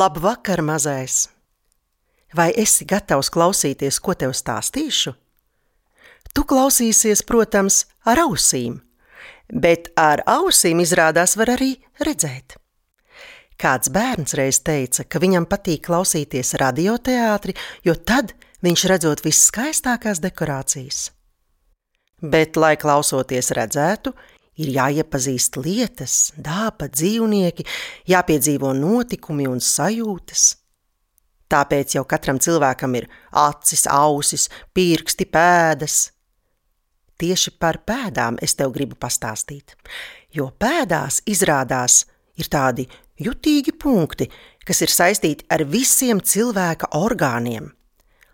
Labvakar, mazais! Vai esi gatavs klausīties, ko tev stāstīšu? Tu klausīsies, protams, ar ausīm, bet ar ausīm izrādās var arī redzēt. Kāds bērns reiz teica, ka viņam patīk klausīties radioteātri, jo tad viņš redzot viskaistākās dekorācijas. Bet, lai klausoties redzētu, ir jāiepazīst lietas, dāpa, dzīvnieki, jāpiedzīvo notikumi un sajūtas. Tāpēc jau katram cilvēkam ir acis, ausis, pirksti, pēdas. Tieši par pēdām es tev gribu pastāstīt, jo pēdās izrādās ir tādi jutīgi punkti, kas ir saistīti ar visiem cilvēka orgāniem.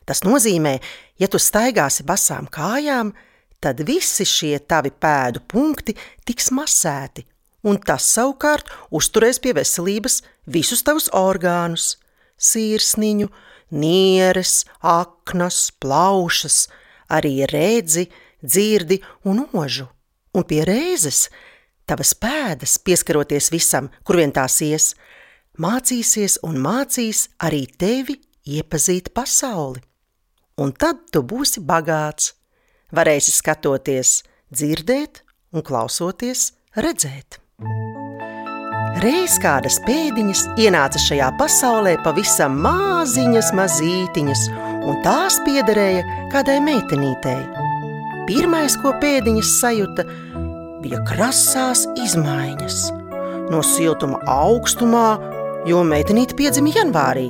Tas nozīmē, ja tu staigāsi basām kājām, tad visi šie tavi pēdu punkti tiks masēti, un tas savukārt uzturēs pie veselības visus tavus orgānus - sirsniņu, nieres, aknas, plaušas, arī redzi, dzirdi un ožu. Un pie reizes tavas pēdas, pieskaroties visam, kur vien tās ies, mācīsies un mācīs arī tevi iepazīt pasauli. Un tad tu būsi bagāts, varēsi skatoties, dzirdēt un klausoties, redzēt. Reiz kādas pēdiņas ienāca šajā pasaulē pavisam maziņas, mazītiņas, un tās piederēja kādai meitenītei. Pirmais, ko pēdiņas sajuta, bija krasās izmaiņas. No siltuma augstumā, jo meitenīte piedzima janvārī.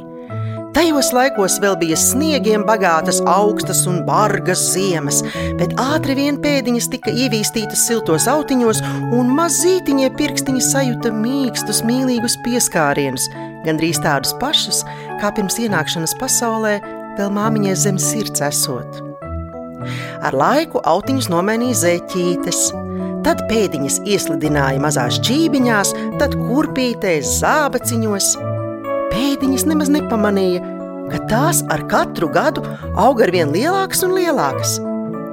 Tajos laikos vēl bija sniegiem bagātas, augstas un bargas ziemas, bet ātri vien pēdiņas tika ievīstītas siltos autiņos, un mazītiņie pirkstiņi sajuta mīkstus, mīlīgus pieskārienus, gandrīz tādus pašus, kā pirms ienākšanas pasaulē vēl māmiņai zem sirds esot. Ar laiku autiņus nomainīja zeķītes, tad pēdiņas ieslidināja mazās ķībiņās, tad kurpītēs, zābaciņos. Pēdiņas nemaz nepamanīja, ka tās ar katru gadu aug ar vien lielākas un lielākas.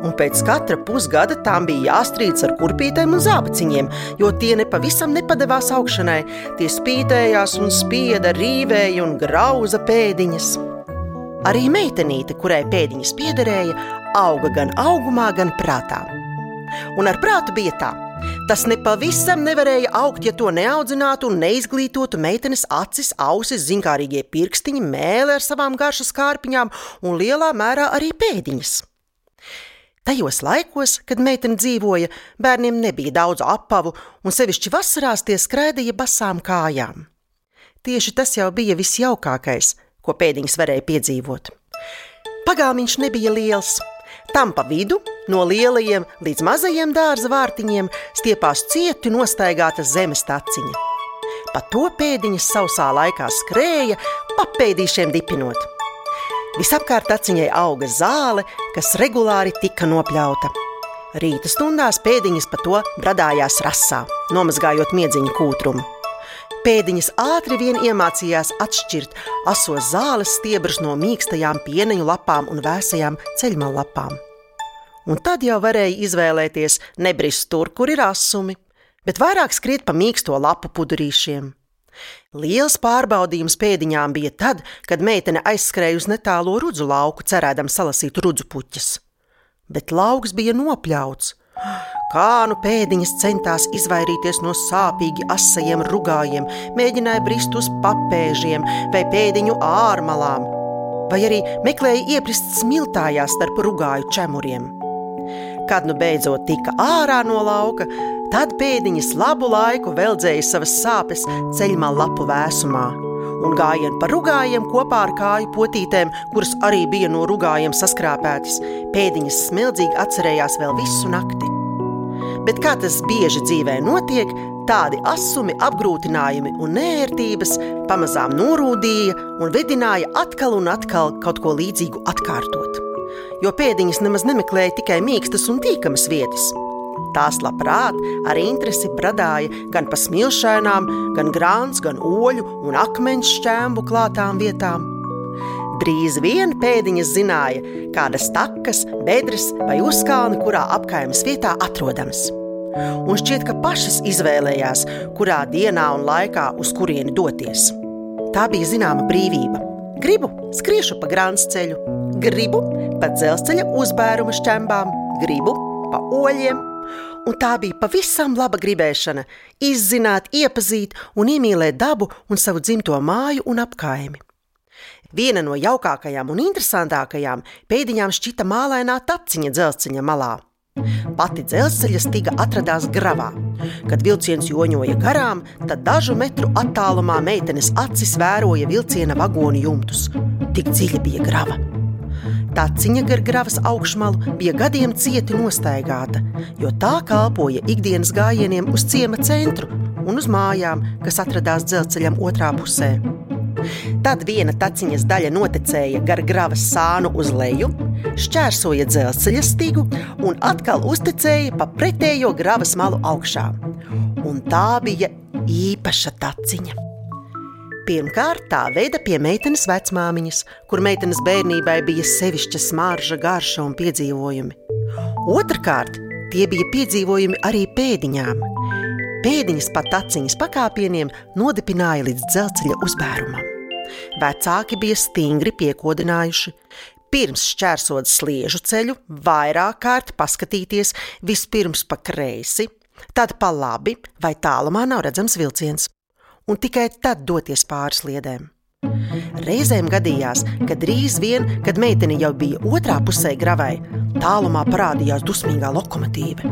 Un pēc katra pusgada tām bija jāstrīd ar kurpītēm un zābaciņiem, jo tie nepavisam nepadevās augšanai. Tie spīdējās un spieda, rīvēja un grauza pēdiņas. Arī meitenīte, kurai pēdiņas piederēja, auga gan augumā, gan prātā. Un ar prātu bija tā. Tas nepavisam nevarēja augt, ja to neaudzinātu un neizglītotu meitenes acis, ausis, zinkārīgie pirkstiņi, mēlē ar savām garšas kārpiņām un lielā mērā arī pēdiņas. Tajos laikos, kad meitene dzīvoja, bērniem nebija daudz apavu, un sevišķi vasarās tie skraidīja basām kājām. Tieši tas jau bija visjaukākais, ko pēdiņas varēja piedzīvot. Pagāmiņš nebija liels. Tam pa vidu, no lielajiem līdz mazajiem dārza vārtiņiem, stiepās cieti nostaigāta zemes taciņa. Pa to pēdiņas sausā laikā skrēja, papēdīšiem dipinot. Visapkārt taciņai auga zāle, kas regulāri tika nopļauta. Rīta stundās pēdiņas pa to bradājās rasā, nomazgājot miedziņu kūtrumu. Pēdiņas ātri vien iemācījās atšķirt asos zāles stiebrus no mīkstajām pieneņu lapām un vēsajām ceļmalu lapām. Un tad jau varēja izvēlēties nebrist tur, kur ir asumi, bet vairāk skriet pa mīksto lapu pudurīšiem. Liels pārbaudījums pēdiņām bija tad, kad meitene aizskrēja uz netālo rudzu lauku, cerēdam salasīt rudzu puķes. Bet lauks bija nopļauts. Kā nu pēdiņas centās izvairīties no sāpīgi asajiem rugājiem, mēģināja brist uz papēžiem vai pēdiņu ārmalām, vai arī meklēja ieprist smiltājās starp rugāju čemuriem. Kad nu beidzot tika ārā no lauka, tad pēdiņas labu laiku veldzēja savas sāpes ceļmā lapu vēsumā un gājienu pa rugājiem kopā ar kāju potītēm, kuras arī bija no rugājiem saskrāpētas. Pēdiņas smildzīgi atcerējās vēl visu nakti. Bet kā tas bieži dzīvē notiek, tādi asumi, apgrūtinājumi un nērtības pamazām norūdīja un vedināja atkal un atkal kaut ko līdzīgu atkārtot. Jo pēdiņas nemaz nemeklēja tikai mīkstas un tīkamas vietas – Tās labprāt ar interesi bradāja gan pa smilšainām, gan grāns, gan oļu un akmeņu šķēmu klātām vietām. Drīz vien pēdiņas zināja, kādas takas, bedres vai uzkalni, kurā apkaimes vietā atrodams. Un šķiet, ka pašas izvēlējās, kurā dienā un laikā uz kurieni doties. Tā bija zināma brīvība. Gribu skriešu pa grāns ceļu, gribu pa dzelzceļa uzbēruma šķembām, gribu pa oļiem, un tā bija pavisam laba gribēšana izzināt, iepazīt un iemīlēt dabu un savu dzimto māju un apkaimi. Viena no jaukākajām un interesantākajām pēdiņām šķita mālainā taciņa dzelzceļa malā. Pati dzelzceļa stiga atradās gravā. Kad vilciens joņoja garām, tad dažu metru attālumā meitenes acis vēroja vilciena vagonu jumtus. Tik dziļi bija grava. Tā ciņa gar gravas augšmalu bija gadiem cieti nostaigāta, jo tā kalpoja ikdienas gājieniem uz ciema centru un uz mājām, kas atradās dzelzceļam otrā pusē. Tad viena taciņas daļa noticēja gar gravas sānu uz leju, šķērsoja dzelzceļa stigu un atkal uztecēja pa pretējo gravas malu augšā. Un tā bija īpaša taciņa. Pirmkārt, tā veida pie meitenes vecmāmiņas, kur meitenes bērnībai bija sevišķa smarža, garša un piedzīvojumi. Otrakārt, tie bija piedzīvojumi arī pēdiņām. Pēdiņas pa taciņas pakāpieniem nodipināja līdz dzelzceļa uzbērumam. Vecāki bija stingri piekodinājuši, pirms šķērsot sliežu ceļu, vairāk kārt paskatīties vispirms pa kreisi, tad pa labi, vai tālumā nav redzams vilciens un tikai tad doties pāri sliedēm. Reizēm gadījās, ka drīz vien, kad meitene jau bija otrā pusē gravai, tālumā parādījās dusmīgā lokomotīva.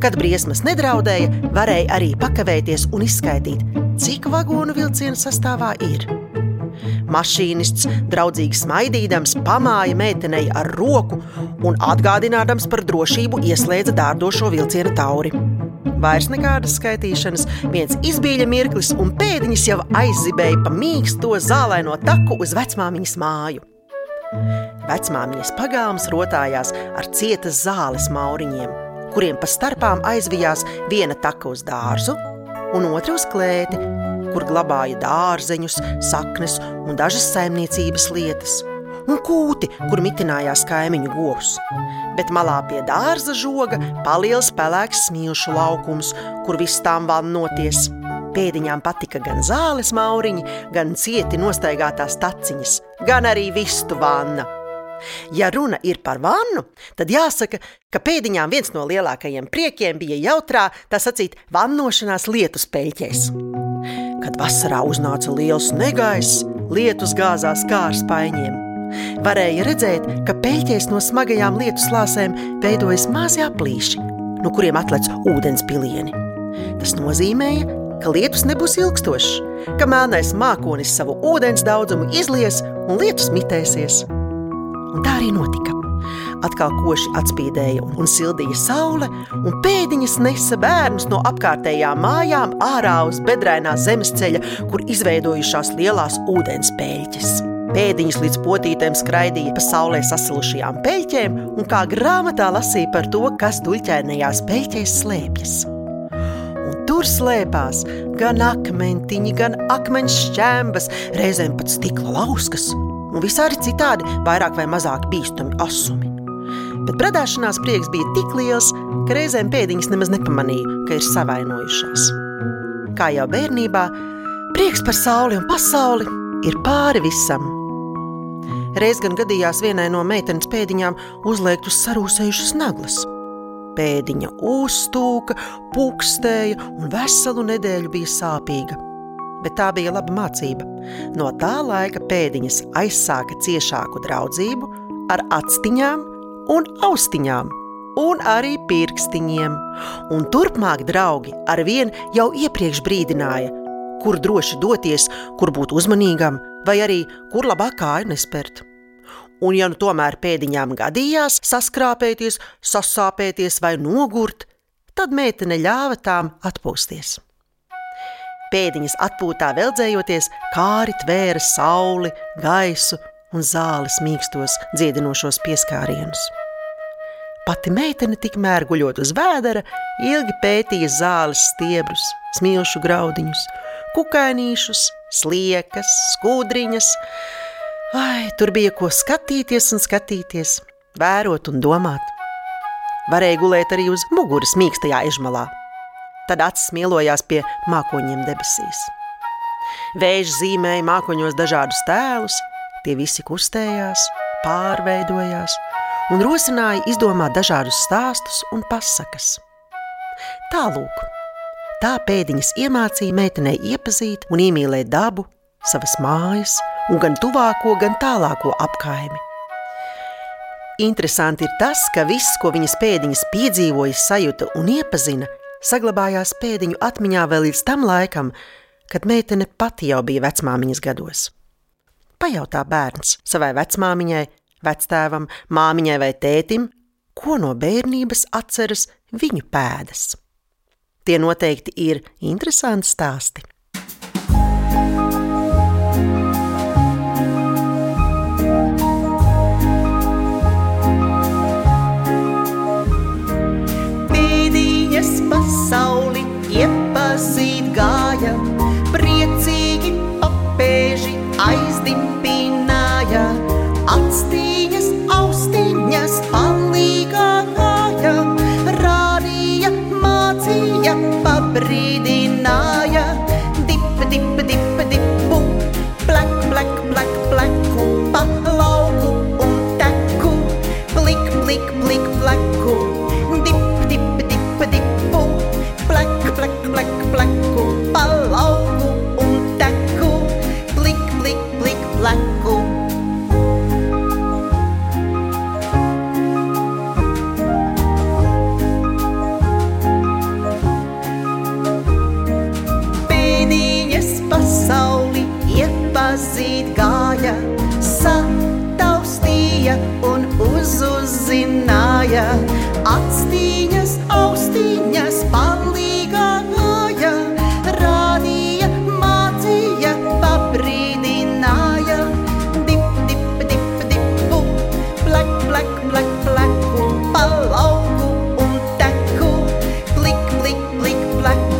Kad briesmas nedraudēja, varēja arī pakavēties un izskaidrot, cik vagonu vilciena sastāvā ir. Mašīnists, draudzīgi smaidīdams, pamāja meitenei ar roku un atgādinādams par drošību ieslēdza dārdošo vilciena tauri. Vairs nekādas skaitīšanas, viens izbīļa mirklis, un pēdiņas jau aizzibēja pa mīksto zālēno taku uz vecmāmiņas māju. Vecmāmiņas pagalms rotājās ar cietas zāles mauriņiem, kuriem pa starpām aizvijās viena taka uz dārzu un otra uz klēti, kur glabāja dārzeņus, saknes un dažas saimniecības lietas, un kūti, kur mitinājās kaimiņu govs bet malā pie dārza žoga paliels pelēks smilšu laukums, kur viss tām vannoties. Pēdiņām patika gan zāles mauriņi, gan cieti nostaigātās taciņas, gan arī vistu vanna. Ja runa ir par vannu, tad jāsaka, ka pēdiņām viens no lielākajiem priekiem bija jautrā, tā sacīt, vannošanās lietus peļķēs. Kad vasarā uznāca liels negaiss, lietus gāzās kā ar spaiņiem. Varēja redzēt, ka peļķēs no smagajām lietu slāpēm veidojas mazi aplīši, no kuriem atlec ūdens pilieni. Tas nozīmēja, ka lietus nebūs ilgstošs, ka melnais mākonis savu ūdens daudzumu izlies un lietus mitēsies. Un tā arī notika. Atkal koši atspīdēja un sildīja saule, un pēdiņas nesa bērnus no apkārtējām mājām ārā uz bedrainā zemesceļa, kur izveidojušās lielās ūdens pēļķes. Pēdiņas līdz potītēm skraidīja pa saulē sasilušajām peļķēm un kā grāmatā lasīja par to, kas duļķēnajās peļķēs slēpjas. Un tur slēpās gan akmentiņi, gan akmeņu šķēmbas, reizēm pat stikla lauskas un visādi citādi vairāk vai mazāk bīstami asumi. Bet bradāšanās prieks bija tik liels, ka reizēm pēdiņas nemaz nepamanīja, ka ir savainojušās. Kā jau bērnībā, prieks par sauli un pasauli ir pāri visam. Reiz gan gadījās vienai no meitenes pēdiņām uzliekt uz sarūsējušas naglas. Pēdiņa uzstūka, pukstēja un veselu nedēļu bija sāpīga. Bet tā bija laba mācība. No tā laika pēdiņas aizsāka ciešāku draudzību ar actiņām un austiņām, un arī pirkstiņiem. Un turpmāk draugi ar vien jau iepriekš brīdināja, kur droši doties, kur būt uzmanīgam, vai arī kur labāk kāju nespērt. Un, ja nu tomēr pēdiņām gadījās saskrāpēties, sasāpēties vai nogurt, tad meitene ļāva tām atpūsties. Pēdiņas atpūtā veldzējoties, kāri tvēra sauli, gaisu un zāles mīkstos dziedinošos pieskārienus. Pati meitene tikmēr guļot uz vēdera, ilgi pētīja zāles stiebrus, smilšu graudiņus, kukainīšus, sliekas, skūdriņas. Ai, tur bija ko skatīties un skatīties, vērot un domāt. Varēja gulēt arī uz muguras mīkstajā ežmalā. Tad acis mielojās pie mākoņiem debesīs. Vējš zīmēja mākoņos dažādus tēlus, tie visi kustējās, pārveidojās un rosināja izdomāt dažādus stāstus un pasakas. Tālūk, Tā pēdiņas iemācīja meitenei iepazīt un iemīlēt dabu, savas mājas un gan tuvāko, gan tālāko apkaimi. Interesanti ir tas, ka viss, ko viņas pēdiņas piedzīvoja, sajuta un iepazina, saglabājās pēdiņu atmiņā vēl līdz tam laikam, kad meitene pati jau bija vecmāmiņas gados. Pajautā bērns savai vecmāmiņai, vectēvam, māmiņai vai tētim, ko no bērnības atceras viņu pēdas. Tie noteikti ir interesanti stāsti. 来